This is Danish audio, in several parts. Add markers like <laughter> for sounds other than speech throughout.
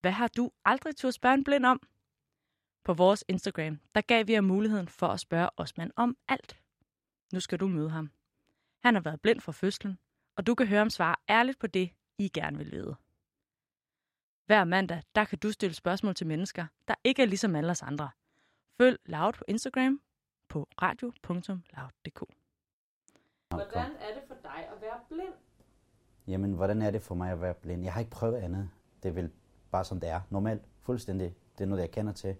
Hvad har du aldrig turde spørge en blind om? På vores Instagram, der gav vi jer muligheden for at spørge Osman om alt. Nu skal du møde ham. Han har været blind fra fødslen, og du kan høre ham svare ærligt på det, I gerne vil vide. Hver mandag, der kan du stille spørgsmål til mennesker, der ikke er ligesom alle os andre. Følg Loud på Instagram på radio.loud.dk. Hvordan er det for dig at være blind? Jamen, hvordan er det for mig at være blind? Jeg har ikke prøvet andet. Det vel bare som det er. Normalt, fuldstændig. Det er noget, jeg kender til.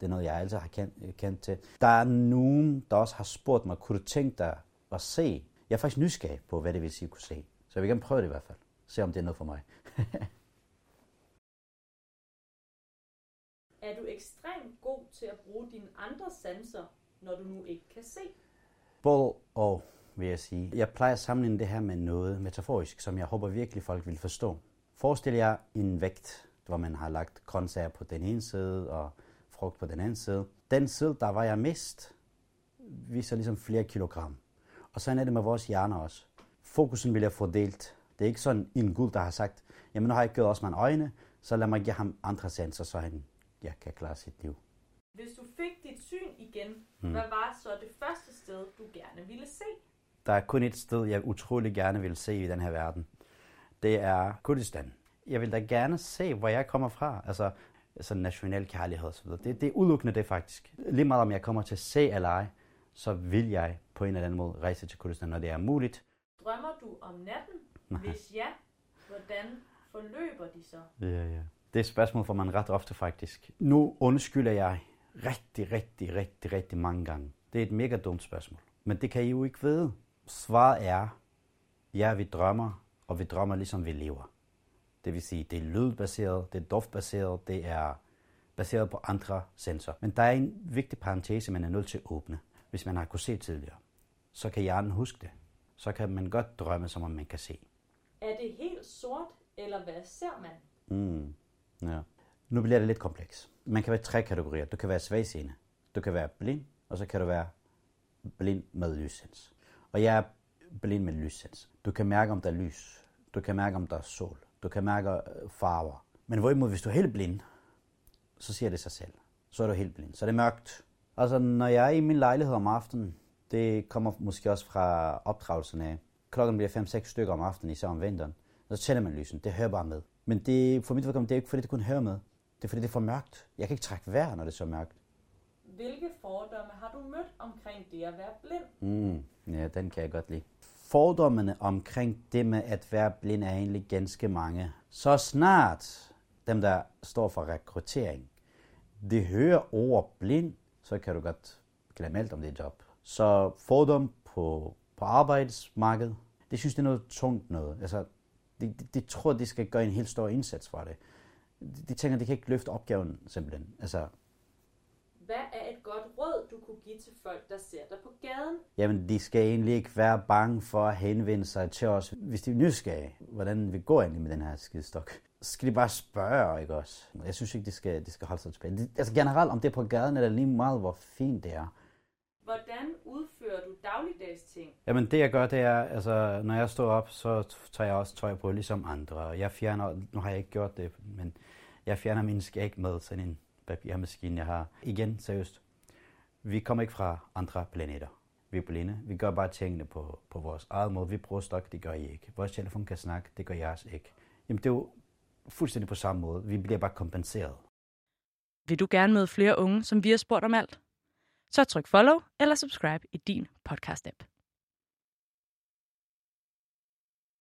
Det er noget, jeg altid har kendt, kendt til. Der er nogen, der også har spurgt mig, kunne du tænke dig at se? Jeg er faktisk nysgerrig på, hvad det vil sige at kunne se. Så jeg vil gerne prøve det i hvert fald. Se om det er noget for mig. <laughs> Er du ekstremt god til at bruge dine andre sanser, når du nu ikke kan se? Både og, vil jeg sige. Jeg plejer at sammenligne det her med noget metaforisk, som jeg håber virkelig folk vil forstå. Forestil jer en vægt, hvor man har lagt grøntsager på den ene side og frugt på den anden side. Den side, der var jeg mest, viser ligesom flere kilogram. Og sådan er det med vores hjerner også. Fokusen vil jeg fordelt. Det er ikke sådan en gud, der har sagt, jamen nu har jeg gjort også mine øjne, så lad mig give ham andre sanser, så han ja, kan klare sit liv. Hvis du fik dit syn igen, mm. hvad var så det første sted, du gerne ville se? Der er kun et sted, jeg utrolig gerne vil se i den her verden. Det er Kurdistan. Jeg vil da gerne se, hvor jeg kommer fra. Altså, altså national kærlighed videre. Det, det er udelukkende det faktisk. Lige meget om jeg kommer til at se eller ej, så vil jeg på en eller anden måde rejse til Kurdistan, når det er muligt. Drømmer du om natten? Nej. Hvis ja, hvordan forløber de så? Ja, ja. Det er et spørgsmål, for man ret ofte faktisk. Nu undskylder jeg rigtig, rigtig, rigtig, rigtig mange gange. Det er et mega dumt spørgsmål. Men det kan I jo ikke vide. Svaret er, ja, vi drømmer, og vi drømmer ligesom vi lever. Det vil sige, det er lydbaseret, det er duftbaseret, det er baseret på andre sensorer. Men der er en vigtig parentese, man er nødt til at åbne. Hvis man har kunnet se tidligere, så kan hjernen huske det. Så kan man godt drømme, som om man kan se. Er det helt sort, eller hvad ser man? Mm. Ja. Nu bliver det lidt kompleks. Man kan være tre kategorier. Du kan være svagseende, du kan være blind, og så kan du være blind med lyssens. Og jeg er blind med lyssens. Du kan mærke, om der er lys. Du kan mærke, om der er sol. Du kan mærke øh, farver. Men hvorimod, hvis du er helt blind, så siger det sig selv. Så er du helt blind. Så er det mørkt. Altså, når jeg er i min lejlighed om aftenen, det kommer måske også fra opdragelsen af. Klokken bliver 5-6 stykker om aftenen, især om vinteren. Så tænder man lysen. Det hører bare med. Men det, for mit vedkommende, det er ikke fordi, det kun hører med. Det er fordi, det er for mørkt. Jeg kan ikke trække vejr, når det er så mørkt. Hvilke fordomme har du mødt omkring det at være blind? Mm, ja, den kan jeg godt lide. Fordommene omkring det med at være blind er egentlig ganske mange. Så snart dem, der står for rekruttering, de hører ord blind, så kan du godt glemme alt om det job. Så fordom på, på arbejdsmarkedet, det synes det er noget tungt noget. Altså, de, de, de tror, de skal gøre en helt stor indsats for det. De, de tænker, de kan ikke løfte opgaven simpelthen. Altså, hvad er et godt råd, du kunne give til folk, der ser dig på gaden? Jamen, de skal egentlig ikke være bange for at henvende sig til os, hvis de er nysgerrige, hvordan vi går egentlig med den her skidestok. Så skal de bare spørge, ikke også? Jeg synes ikke, de skal, de skal holde sig tilbage. De, altså generelt, om det er på gaden, eller lige meget, hvor fint det er. Hvordan udfører du dagligdags ting? Jamen det jeg gør, det er, altså når jeg står op, så tager jeg også tøj på ligesom andre. Jeg fjerner, nu har jeg ikke gjort det, men jeg fjerner min skæg med sådan en papirmaskine, jeg har. Igen, seriøst, vi kommer ikke fra andre planeter. Vi er blinde. Vi gør bare tingene på, på vores eget måde. Vi bruger stok, det gør I ikke. Vores telefon kan snakke, det gør jeres ikke. Jamen det er jo fuldstændig på samme måde. Vi bliver bare kompenseret. Vil du gerne møde flere unge, som vi har spurgt om alt? Så tryk follow eller subscribe i din podcast-app.